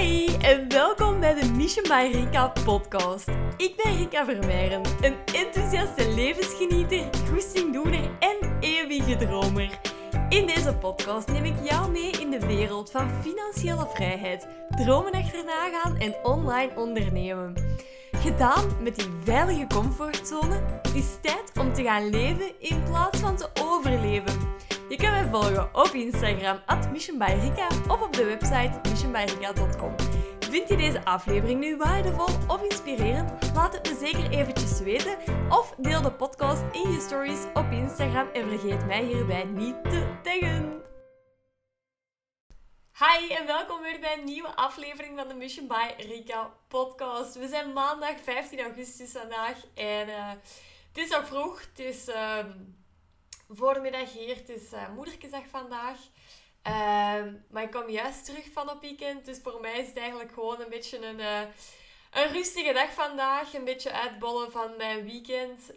Hi en welkom bij de Mission by Rika podcast. Ik ben Rika Vermeijren, een enthousiaste levensgenieter, goestingdoener en eeuwige dromer. In deze podcast neem ik jou mee in de wereld van financiële vrijheid, dromen achterna gaan en online ondernemen. Gedaan met die veilige comfortzone, het is tijd om te gaan leven in plaats van te overleven. Je kan mij volgen op Instagram, at missionbyrika, of op de website missionbyrika.com. Vind je deze aflevering nu waardevol of inspirerend? Laat het me zeker eventjes weten. Of deel de podcast in je stories op Instagram en vergeet mij hierbij niet te taggen. Hi en welkom weer bij een nieuwe aflevering van de Mission by Rika podcast. We zijn maandag 15 augustus vandaag en uh, het is nog vroeg. Het is... Uh, voormiddag hier. Het is uh, vandaag. Uh, maar ik kom juist terug van op weekend. Dus voor mij is het eigenlijk gewoon een beetje een, uh, een rustige dag vandaag. Een beetje uitbollen van mijn weekend.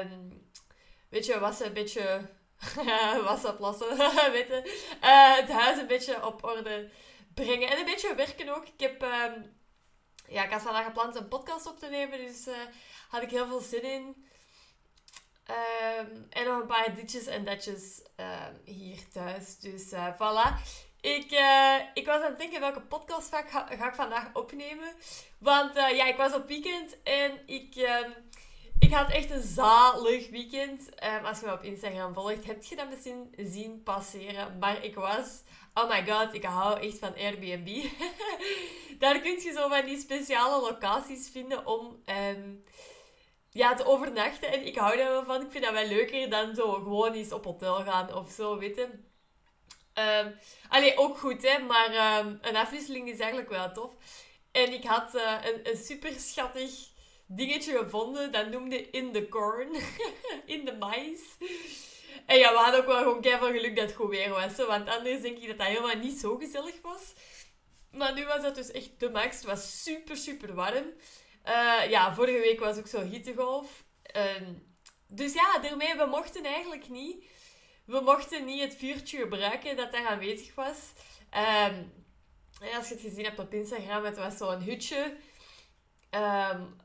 Um, weet je, was een beetje wassen, plassen, weet je. het huis een beetje op orde brengen. En een beetje werken ook. Ik heb... Um, ja, ik had vandaag gepland een podcast op te nemen. Dus had ik heel veel zin in. Um, en nog een paar ditjes en datjes um, hier thuis. Dus uh, voilà. Ik, uh, ik was aan het denken welke podcast ga, ga, ik vandaag opnemen. Want uh, ja, ik was op weekend en ik, um, ik had echt een zalig weekend. als je me op Instagram volgt, heb je dat misschien zien passeren. Maar ik was... Oh my god, ik hou echt van Airbnb. Daar kun je zo van die speciale locaties vinden om... Ja, te overnachten. En ik hou daar wel van. Ik vind dat wel leuker dan zo gewoon eens op hotel gaan of zo, weet je. Um, allee, ook goed, hè. Maar um, een afwisseling is eigenlijk wel tof. En ik had uh, een, een super schattig dingetje gevonden. Dat noemde In the Corn. in de mais. En ja, we hadden ook wel gewoon keihard geluk dat het goed weer was. Want anders denk ik dat dat helemaal niet zo gezellig was. Maar nu was dat dus echt de max. Het was super, super warm. Uh, ja, vorige week was ook zo hittegolf. Uh, dus ja, daarmee, we mochten eigenlijk niet... We mochten niet het vuurtje gebruiken dat daar aanwezig was. Um, als je het gezien hebt op Instagram, het was zo'n hutje. Um,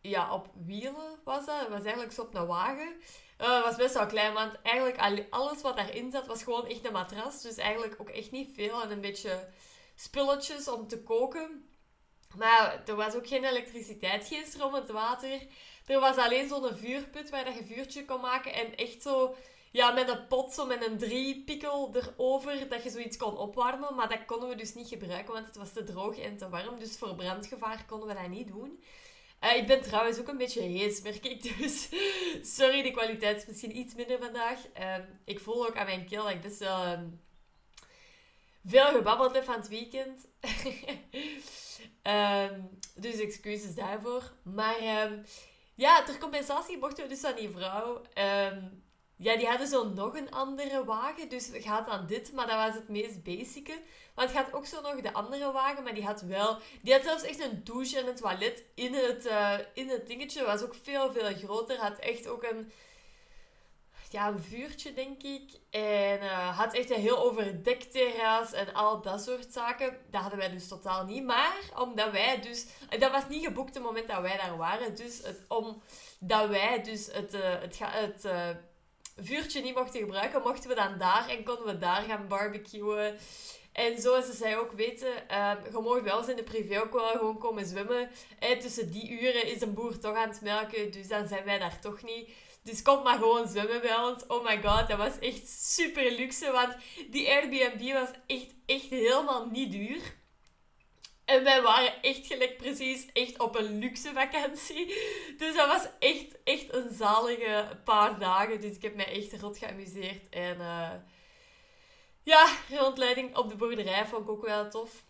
ja, op wielen was dat. Het was eigenlijk zo op een wagen. Uh, het was best wel klein, want eigenlijk alles wat daarin zat, was gewoon echt een matras. Dus eigenlijk ook echt niet veel. En een beetje spulletjes om te koken. Maar er was ook geen elektriciteit, geen stromend water. Er was alleen zo'n vuurput waar je vuurtje kon maken. En echt zo, ja, met een pot, zo met een driepikkel erover, dat je zoiets kon opwarmen. Maar dat konden we dus niet gebruiken, want het was te droog en te warm. Dus voor brandgevaar konden we dat niet doen. Uh, ik ben trouwens ook een beetje hees, merk ik. Dus sorry, de kwaliteit is misschien iets minder vandaag. Uh, ik voel ook aan mijn keel dat ik best wel uh, veel gebabbeld heb van het weekend. Um, dus excuses daarvoor. Maar um, ja, ter compensatie mochten we dus aan die vrouw... Um, ja, die hadden zo nog een andere wagen. Dus het gaat aan dit, maar dat was het meest basice. Want het gaat ook zo nog de andere wagen, maar die had wel... Die had zelfs echt een douche en een toilet in het, uh, in het dingetje. was ook veel, veel groter. Had echt ook een ja, een vuurtje, denk ik. En uh, had echt een heel overdekt terras en al dat soort zaken. Dat hadden wij dus totaal niet. Maar omdat wij dus... Dat was niet geboekt het moment dat wij daar waren. Dus het, omdat wij dus het, uh, het, het vuurtje niet mochten gebruiken, mochten we dan daar en konden we daar gaan barbecuen. En zoals ze zij ook weten, uh, je mag wel eens in de privé ook wel gewoon komen zwemmen. En tussen die uren is een boer toch aan het melken, dus dan zijn wij daar toch niet. Dus kom maar gewoon zwemmen bij ons. Oh my god, dat was echt super luxe. Want die Airbnb was echt, echt helemaal niet duur. En wij waren echt gelijk precies echt op een luxe vakantie. Dus dat was echt, echt een zalige paar dagen. Dus ik heb mij echt rot geamuseerd. En uh, ja, rondleiding op de boerderij vond ik ook wel tof.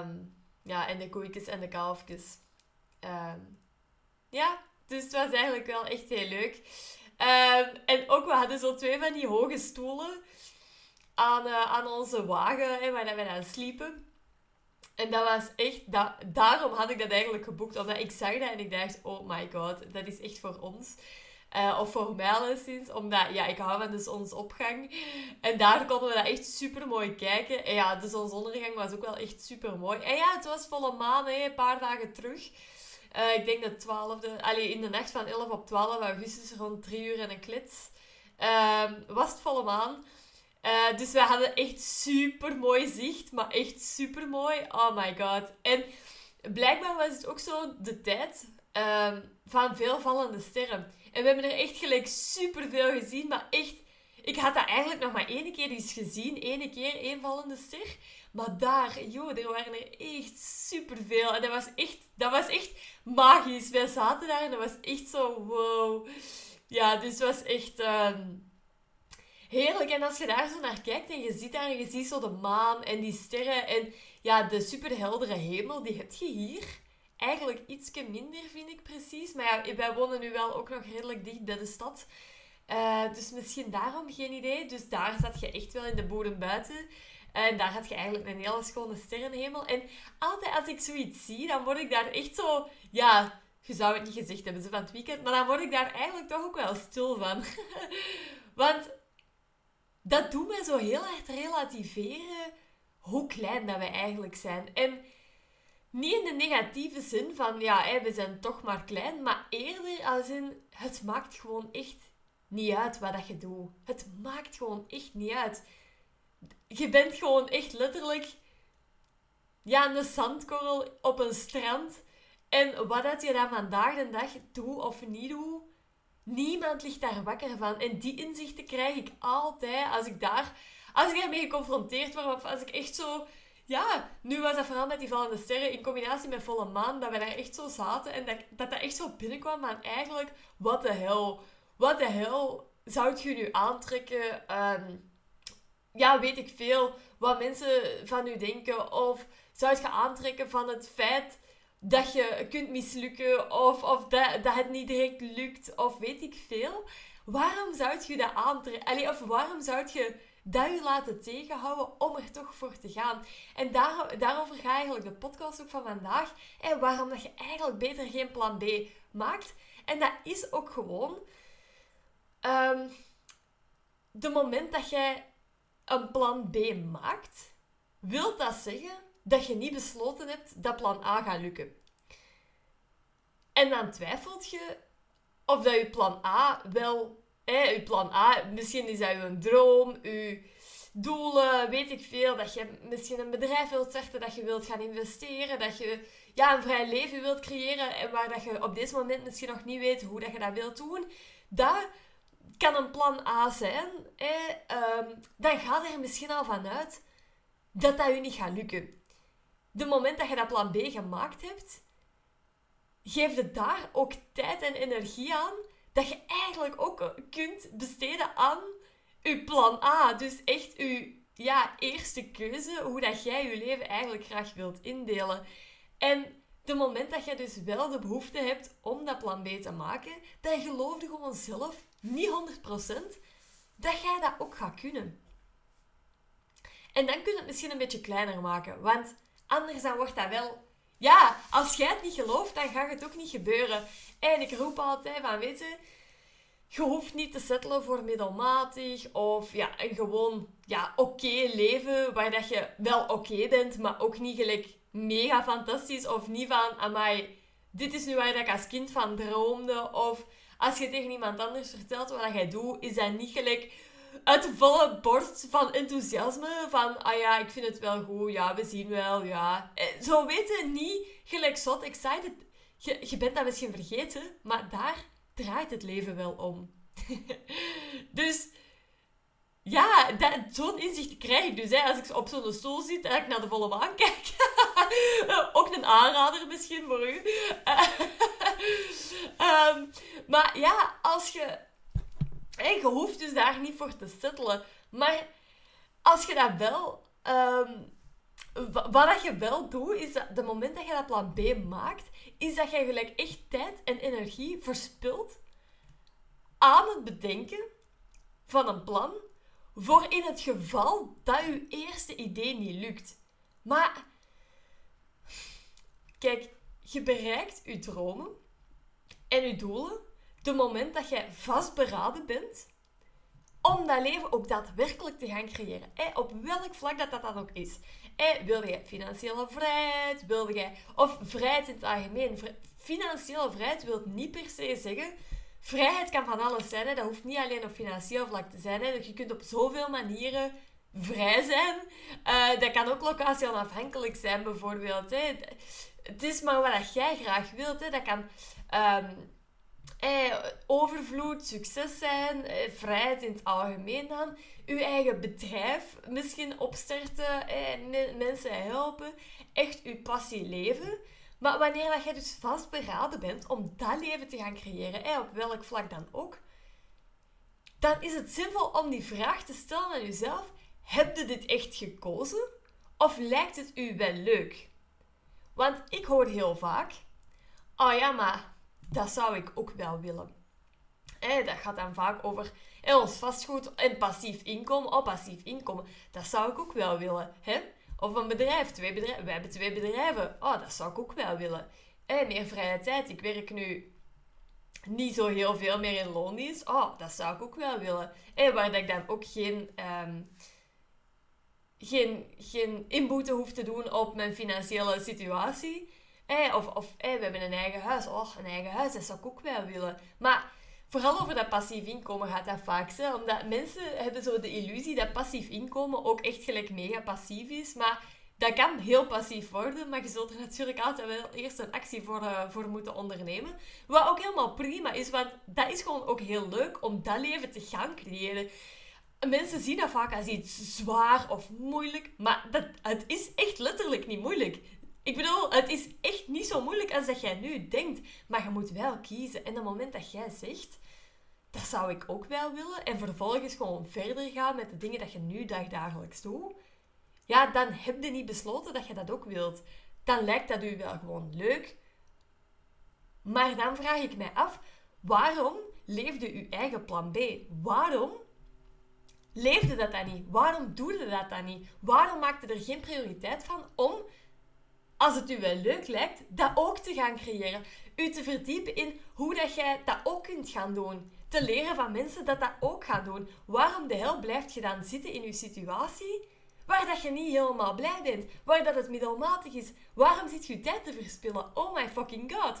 Um, ja, en de koeikjes en de kalfjes. Um, ja, dus het was eigenlijk wel echt heel leuk. Um, en ook, we hadden zo twee van die hoge stoelen aan, uh, aan onze wagen, hè, waar we aan sliepen. En dat was echt... Dat, daarom had ik dat eigenlijk geboekt. Omdat ik zag dat en ik dacht, oh my god, dat is echt voor ons. Uh, of voor mij alleszins, omdat ja, ik hou van de zonsopgang. En daar konden we dat echt super mooi kijken. En ja, de zonsondergang was ook wel echt super mooi. En ja, het was volle maan, hè, een paar dagen terug. Uh, ik denk de 12e, allee, in de nacht van 11 op 12 augustus, rond 3 uur en een klits, uh, was het volle maan. Uh, dus we hadden echt super mooi zicht, maar echt super mooi. Oh my god. En blijkbaar was het ook zo de tijd ehm, van veel vallende sterren. En we hebben er echt gelijk super veel gezien, maar echt. Ik had dat eigenlijk nog maar één keer eens gezien. Ene keer één vallende ster. Maar daar, joh, er waren er echt superveel. En dat was echt, dat was echt magisch. Wij zaten daar en dat was echt zo wow. Ja, dus het was echt ehm, heerlijk. En als je daar zo naar kijkt en je ziet daar en je ziet zo de maan en die sterren en ja, de superheldere hemel, die heb je hier. Eigenlijk ietsje minder, vind ik precies. Maar ja, wij wonen nu wel ook nog redelijk dicht bij de stad. Uh, dus misschien daarom geen idee. Dus daar zat je echt wel in de bodem buiten. En daar had je eigenlijk een hele schone sterrenhemel. En altijd als ik zoiets zie, dan word ik daar echt zo... Ja, je zou het niet gezegd hebben van het weekend. Maar dan word ik daar eigenlijk toch ook wel stil van. Want dat doet me zo heel erg relativeren hoe klein dat we eigenlijk zijn. En niet in de negatieve zin van, ja, we zijn toch maar klein. Maar eerder als in, het maakt gewoon echt niet uit wat dat je doet. Het maakt gewoon echt niet uit je bent gewoon echt letterlijk ja, een zandkorrel op een strand. En wat dat je dan vandaag de dag doet of niet doet, niemand ligt daar wakker van. En die inzichten krijg ik altijd als ik daar, als ik daarmee geconfronteerd word, of als ik echt zo, ja, nu was dat vooral met die vallende sterren in combinatie met volle maan, dat we daar echt zo zaten en dat dat, dat echt zo binnenkwam van eigenlijk, wat de hel, wat de hel zou je nu aantrekken? Um, ja, weet ik veel, wat mensen van u denken. Of zou je aantrekken van het feit dat je kunt mislukken of, of dat, dat het niet direct lukt of weet ik veel. Waarom zou je dat aantrekken? Of waarom zou je dat je laten tegenhouden om er toch voor te gaan? En daar, daarover gaat eigenlijk de podcast ook van vandaag. En waarom dat je eigenlijk beter geen plan B maakt. En dat is ook gewoon... Um, de moment dat jij een plan B maakt, wil dat zeggen dat je niet besloten hebt dat plan A gaat lukken. En dan twijfelt je of dat je plan A wel... Hè, je plan A, misschien is dat je droom, je doelen, weet ik veel. Dat je misschien een bedrijf wilt starten, dat je wilt gaan investeren, dat je ja, een vrij leven wilt creëren en waar dat je op dit moment misschien nog niet weet hoe dat je dat wilt doen. Dat kan een plan A zijn, ehm, dan ga er misschien al vanuit dat dat je niet gaat lukken. De moment dat je dat plan B gemaakt hebt, geef je daar ook tijd en energie aan dat je eigenlijk ook kunt besteden aan je plan A. Dus echt je ja, eerste keuze, hoe dat jij je leven eigenlijk graag wilt indelen. En de moment dat je dus wel de behoefte hebt om dat plan B te maken, dan geloof je gewoon zelf niet 100%, dat jij dat ook gaat kunnen. En dan kun je het misschien een beetje kleiner maken, want anders dan wordt dat wel... Ja, als jij het niet gelooft, dan gaat het ook niet gebeuren. En ik roep altijd van, weet je, je hoeft niet te settelen voor middelmatig of ja, een gewoon ja, oké leven waar dat je wel oké bent, maar ook niet gelijk mega fantastisch of niet van, amai, dit is nu waar ik als kind van droomde of als je tegen iemand anders vertelt wat jij doet, is dat niet gelijk de volle borst van enthousiasme. Van, ah ja, ik vind het wel goed, ja, we zien wel, ja. Eh, zo weten niet gelijk zot excited. Je, je bent dat misschien vergeten, maar daar draait het leven wel om. dus ja, zo'n inzicht krijg ik dus. Hè, als ik op zo'n stoel zit en ik naar de volle maan kijk. Ook een aanrader misschien voor u. um, maar ja, als je... je hoeft dus daar niet voor te settelen. Maar als je dat wel... Um, wat dat je wel doet, is dat de moment dat je dat plan B maakt, is dat je gelijk echt tijd en energie verspilt aan het bedenken van een plan voor in het geval dat je eerste idee niet lukt. Maar kijk, je bereikt je dromen en je doelen de moment dat jij vastberaden bent om dat leven ook daadwerkelijk te gaan creëren. op welk vlak dat dat dan ook is. wil je financiële vrijheid? Wil je, of vrijheid in het algemeen. Financiële vrijheid wil niet per se zeggen... Vrijheid kan van alles zijn. Hè. Dat hoeft niet alleen op financieel vlak te zijn. Hè. Je kunt op zoveel manieren vrij zijn. Uh, dat kan ook locatie onafhankelijk zijn, bijvoorbeeld. Hè. Het is maar wat jij graag wilt. Hè. Dat kan... Um, eh, overvloed, succes zijn, eh, vrijheid in het algemeen dan. Uw eigen bedrijf misschien opstarten, eh, mensen helpen. Echt uw passie leven. Maar wanneer dat jij dus vastberaden bent om dat leven te gaan creëren, eh, op welk vlak dan ook, dan is het simpel om die vraag te stellen aan jezelf: heb je dit echt gekozen? Of lijkt het u wel leuk? Want ik hoor heel vaak: oh ja, maar dat zou ik ook wel willen. Eh, dat gaat dan vaak over ons vastgoed en passief inkomen. Oh, passief inkomen, dat zou ik ook wel willen. Hè? Of een bedrijf, twee bedrijven. We hebben twee bedrijven. Oh, dat zou ik ook wel willen. Eh, meer vrije tijd. Ik werk nu niet zo heel veel meer in loondienst. Oh, dat zou ik ook wel willen. En waar dat ik dan ook geen, um, geen, geen inboete hoef te doen op mijn financiële situatie. Eh, of of eh, we hebben een eigen huis. Oh, een eigen huis, dat zou ik ook wel willen. Maar vooral over dat passief inkomen gaat dat vaak. Hè? Omdat mensen hebben zo de illusie dat passief inkomen ook echt gelijk mega passief is. Maar dat kan heel passief worden, maar je zult er natuurlijk altijd wel eerst een actie voor, uh, voor moeten ondernemen. Wat ook helemaal prima is, want dat is gewoon ook heel leuk om dat leven te gaan creëren. Mensen zien dat vaak als iets zwaar of moeilijk, maar dat, het is echt letterlijk niet moeilijk. Ik bedoel, het is echt niet zo moeilijk als dat jij nu denkt. Maar je moet wel kiezen. En het moment dat jij zegt, dat zou ik ook wel willen. En vervolgens gewoon verder gaan met de dingen dat je nu dagdagelijks doet. Ja, dan heb je niet besloten dat je dat ook wilt. Dan lijkt dat u wel gewoon leuk. Maar dan vraag ik mij af, waarom leefde uw eigen plan B? Waarom leefde dat dan niet? Waarom doe je dat dan niet? Waarom maakte er geen prioriteit van om als het u wel leuk lijkt, dat ook te gaan creëren. U te verdiepen in hoe dat jij dat ook kunt gaan doen. Te leren van mensen dat dat ook gaan doen. Waarom de hel blijft je dan zitten in uw situatie waar dat je niet helemaal blij bent, waar dat het middelmatig is? Waarom zit je tijd te verspillen? Oh my fucking god.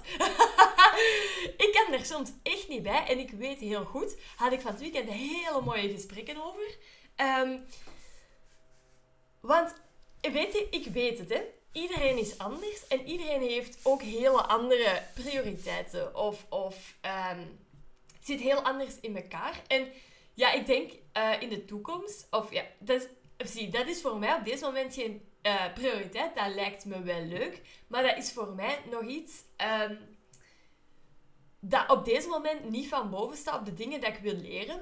ik kan er soms echt niet bij en ik weet heel goed, had ik van het weekend hele mooie gesprekken over. Um, want, weet je, ik weet het hè iedereen is anders en iedereen heeft ook hele andere prioriteiten. Of, of um, zit heel anders in elkaar. En ja, ik denk uh, in de toekomst, of ja, dat is, zie, dat is voor mij op dit moment geen uh, prioriteit. Dat lijkt me wel leuk. Maar dat is voor mij nog iets um, dat op deze moment niet van boven staat op de dingen dat ik wil leren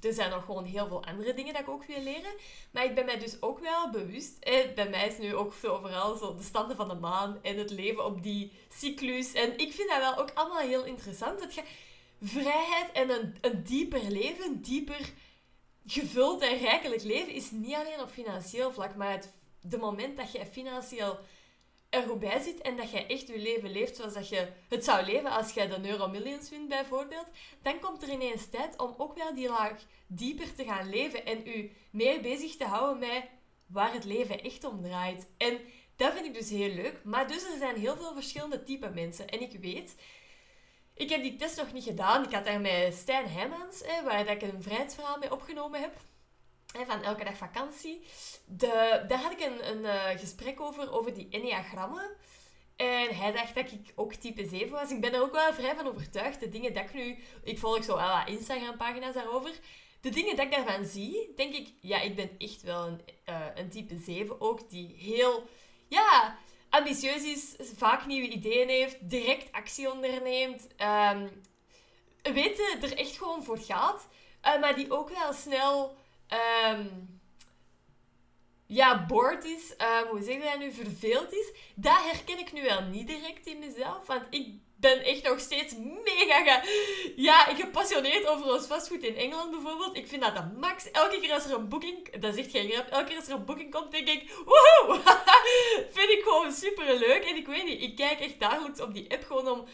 er zijn nog gewoon heel veel andere dingen dat ik ook wil leren. Maar ik ben mij dus ook wel bewust. Bij mij is nu ook zo overal zo de standen van de maan en het leven op die cyclus. En ik vind dat wel ook allemaal heel interessant. Je vrijheid en een, een dieper leven, dieper gevuld en rijkelijk leven, is niet alleen op financieel vlak, maar het de moment dat je financieel er goed bij zit en dat jij echt je leven leeft zoals dat je het zou leven als jij de Euro Millions wint bijvoorbeeld, dan komt er ineens tijd om ook wel die laag dieper te gaan leven en u meer bezig te houden met waar het leven echt om draait. En dat vind ik dus heel leuk. Maar dus er zijn heel veel verschillende type mensen. En ik weet, ik heb die test nog niet gedaan. Ik had daar met Stijn Heijmans, waar ik een vrijheidsverhaal mee opgenomen heb van elke dag vakantie. De, daar had ik een, een uh, gesprek over, over die enneagrammen. En hij dacht dat ik ook type 7 was. Ik ben er ook wel vrij van overtuigd. De dingen dat ik nu... Ik volg zo wel Instagram-pagina's daarover. De dingen dat ik daarvan zie, denk ik... Ja, ik ben echt wel een, uh, een type 7 ook. Die heel... Ja, ambitieus is. Vaak nieuwe ideeën heeft. Direct actie onderneemt. Um, weet er echt gewoon voor gaat. Uh, maar die ook wel snel um, ja, bored is, um, hoe zeg je dat nu, verveeld is, dat herken ik nu wel niet direct in mezelf. Want ik ben echt nog steeds mega ge, ja, gepassioneerd over ons fastfood in Engeland bijvoorbeeld. Ik vind dat de max. Elke keer als er een boeking, dat echt geen grap, elke keer als er een boeking komt, denk ik, woehoe! vind ik gewoon super leuk. En ik weet niet, ik kijk echt dagelijks op die app gewoon om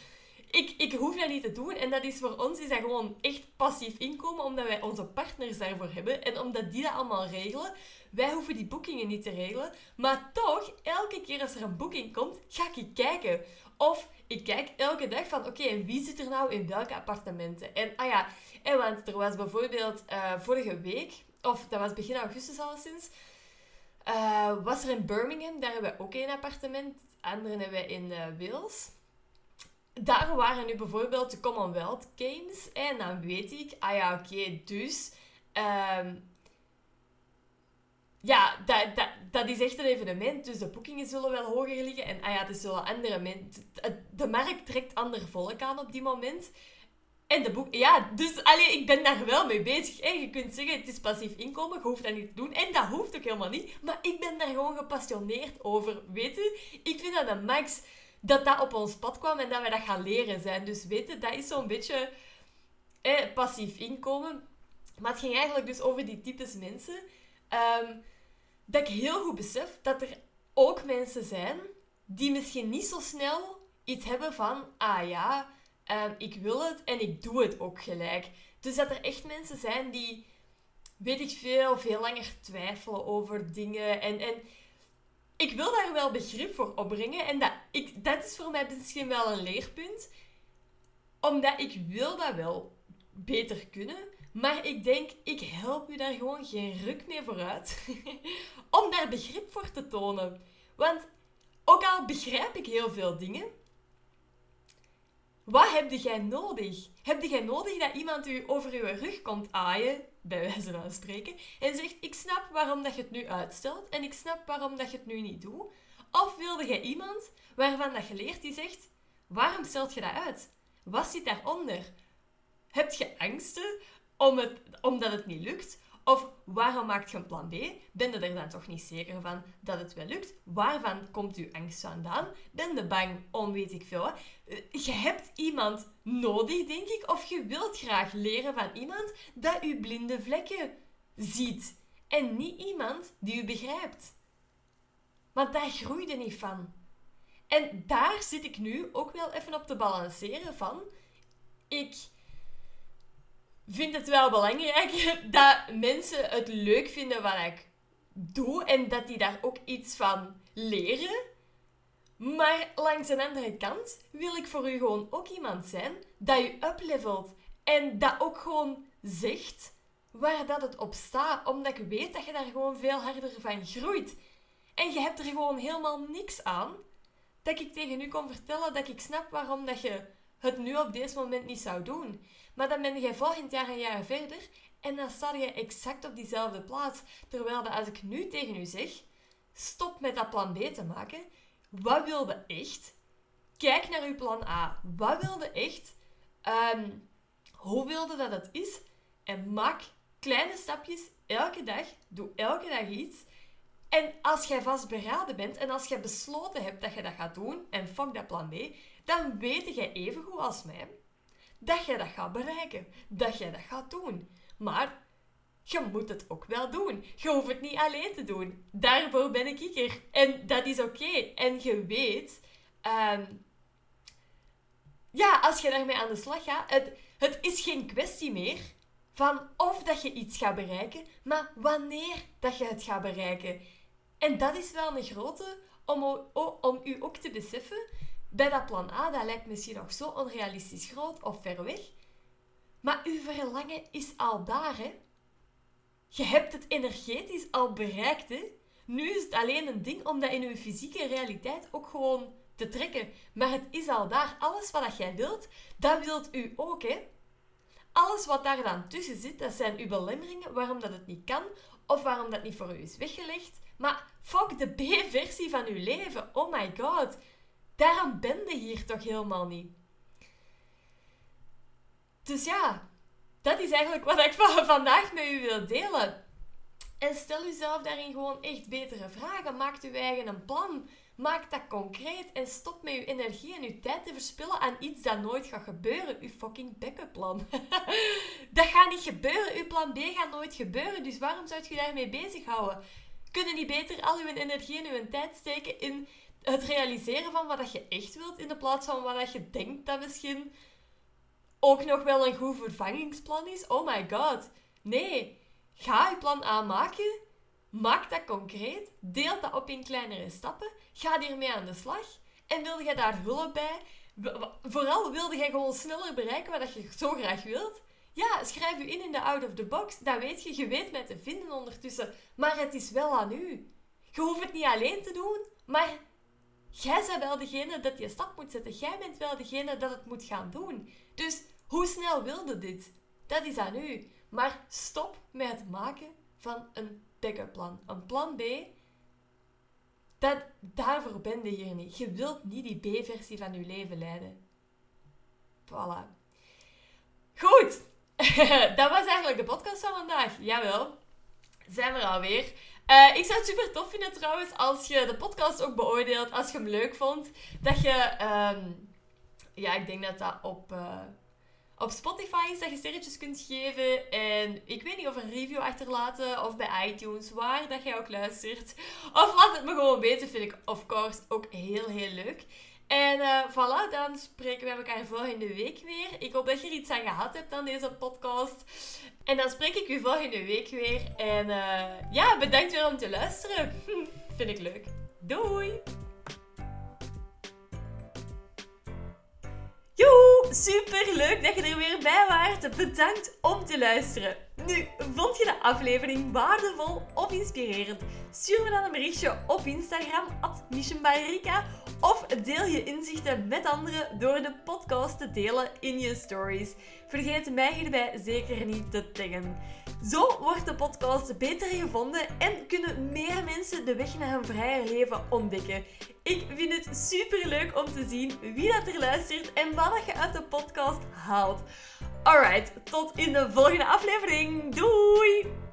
ik, ik hoef dat niet te doen. En dat is voor ons is dat gewoon echt passief inkomen, omdat wij onze partners daarvoor hebben. En omdat die dat allemaal regelen. Wij hoeven die boekingen niet te regelen. Maar toch, elke keer als er een boeking komt, ga ik kijken. Of ik kijk elke dag van, oké, en wie zit er nou in welke appartementen? En, ah ja, en want er was bijvoorbeeld uh, vorige week, of dat was begin augustus al sinds, uh, was er in Birmingham, daar hebben we ook één appartement. Andere hebben we in uh, Wales. Daar waren nu bijvoorbeeld de Commonwealth Games. En dan weet ik, ah ja, oké, dus... Um, ja, dat, dat, dat is echt een evenement. Dus de boekingen zullen wel hoger liggen. En ah ja, er zullen andere mensen... De markt trekt ander volk aan op die moment. En de boek... Ja, dus alleen, ik ben daar wel mee bezig. En je kunt zeggen, het is passief inkomen. Je hoeft dat niet te doen. En dat hoeft ook helemaal niet. Maar ik ben daar gewoon gepassioneerd over. Weet je? Ik vind dat een max dat dat op ons pad kwam en dat wij dat gaan leren zijn. Dus weet je, dat is zo'n beetje eh, passief inkomen. Maar het ging eigenlijk dus over die types mensen. Um, dat ik heel goed besef dat er ook mensen zijn die misschien niet zo snel iets hebben van, ah ja, um, ik wil het en ik doe het ook gelijk. Dus dat er echt mensen zijn die, weet ik veel, veel langer twijfelen over dingen. En, en ik wil daar wel begrip voor opbrengen. En dat, ik, dat is voor mij misschien wel een leerpunt. Omdat ik wil dat wel beter kunnen. Maar ik denk, ik help u daar gewoon geen ruk mee vooruit. om daar begrip voor te tonen. Want ook al begrijp ik heel veel dingen, wat heb jij nodig? Heb jij nodig dat iemand u over uw rug komt aaien, bij wijze van spreken, en zegt: Ik snap waarom dat je het nu uitstelt en ik snap waarom dat je het nu niet doet? Of wilde jij iemand waarvan dat je leert die zegt: Waarom stelt je dat uit? Wat zit daaronder? Heb je angsten om het, omdat het niet lukt? Of waarom maakt je een plan B? Ben je er dan toch niet zeker van dat het wel lukt? Waarvan komt uw angst vandaan? Ben je bang om weet ik veel? Eh, je hebt iemand nodig, denk ik, of je wilt graag leren van iemand dat uw blinde vlekken ziet. En niet iemand die u begrijpt. Want daar groeide niet van. En daar zit ik nu ook wel even op te balanceren van... Ik vind het wel belangrijk dat mensen het leuk vinden wat ik doe en dat die daar ook iets van leren. Maar langs een andere kant wil ik voor u gewoon ook iemand zijn dat u uplevelt en dat ook gewoon zegt waar dat het op staat, omdat ik weet dat je daar gewoon veel harder van groeit. En je hebt er gewoon helemaal niks aan dat ik tegen u kon vertellen dat ik snap waarom dat je het nu op deze moment niet zou doen. Maar dan ben je volgend jaar een jaar verder en dan sta je exact op diezelfde plaats. Terwijl dat als ik nu tegen u zeg, stop met dat plan B te maken. Wat wilde echt? Kijk naar uw plan A. Wat wilde echt? Um, hoe wilde dat het is? En maak kleine stapjes elke dag. Doe elke dag iets. En als jij vastberaden bent en als jij besloten hebt dat je dat gaat doen en fuck dat plan B, dan weet jij even goed als mij dat je dat gaat bereiken, dat je dat gaat doen. Maar je moet het ook wel doen. Je hoeft het niet alleen te doen. Daarvoor ben ik hier. En dat is oké. En je weet, ehm, ja, als je daarmee aan de slag gaat, het, het is geen kwestie meer van of dat je iets gaat bereiken, maar wanneer dat je het gaat bereiken. En dat is wel een grote om, om u ook te beseffen bij dat plan A, dat lijkt misschien nog zo onrealistisch groot of ver weg. Maar uw verlangen is al daar, hè. Je hebt het energetisch al bereikt, hè. Nu is het alleen een ding om dat in uw fysieke realiteit ook gewoon te trekken. Maar het is al daar. Alles wat jij wilt, dat wilt u ook, hè. Alles wat daar dan tussen zit, dat zijn uw belemmeringen waarom dat het niet kan of waarom dat niet voor u is weggelegd. Maar fuck de B-versie van uw leven. Oh my god. Daarom ben je hier toch helemaal niet. Dus ja, dat is eigenlijk wat ik vandaag met u wil delen. En stel uzelf daarin gewoon echt betere vragen. Maak uw eigen een plan. Maak dat concreet en stop met uw energie en uw tijd te verspillen aan iets dat nooit gaat gebeuren. Uw fucking backup plan. dat gaat niet gebeuren. Uw plan B gaat nooit gebeuren. Dus waarom zou je daarmee bezighouden? Kunnen niet beter al uw energie en uw tijd steken in het realiseren van wat je echt wilt in de plaats van wat je denkt dat misschien ook nog wel een goed vervangingsplan is. Oh my god. Nee, ga je plan aanmaken. Maak dat concreet. Deel dat op in kleinere stappen. Ga hiermee aan de slag. En wilde je daar hulp bij? Vooral wilde jij gewoon sneller bereiken wat je zo graag wilt? Ja, schrijf u in in de out of the box. Dat weet je. Je weet mij te vinden ondertussen. Maar het is wel aan u. Je hoeft het niet alleen te doen, maar jij bent wel degene dat je stap moet zetten. Jij bent wel degene dat het moet gaan doen. Dus hoe snel wilde dit? Dat is aan u. Maar stop met het maken van een backup plan. Een plan B. Dat, daarvoor ben je hier niet. Je wilt niet die B-versie van je leven leiden. Voilà. Goed. dat was eigenlijk de podcast van vandaag. Jawel. Zijn we er alweer. Uh, ik zou het super tof vinden trouwens als je de podcast ook beoordeelt. Als je hem leuk vond. Dat je... Um, ja, ik denk dat dat op... Uh, op Spotify is dat je sterretjes kunt geven. En ik weet niet of een review achterlaten of bij iTunes, waar dat jij ook luistert. Of laat het me gewoon weten, vind ik of course ook heel heel leuk. En uh, voilà, dan spreken we elkaar volgende week weer. Ik hoop dat je er iets aan gehad hebt aan deze podcast. En dan spreek ik u volgende week weer. En uh, ja, bedankt weer om te luisteren. Vind ik leuk. Doei! Joe, super leuk dat je er weer bij waart. Bedankt om te luisteren. Nu, vond je de aflevering waardevol of inspirerend? Stuur me dan een berichtje op Instagram, at of deel je inzichten met anderen door de podcast te delen in je stories. Vergeet mij hierbij zeker niet te taggen. Zo wordt de podcast beter gevonden en kunnen meer mensen de weg naar een vrijer leven ontdekken. Ik vind het super leuk om te zien wie dat er luistert en wat je uit de podcast haalt. Alright, tot in de volgende aflevering. Doei!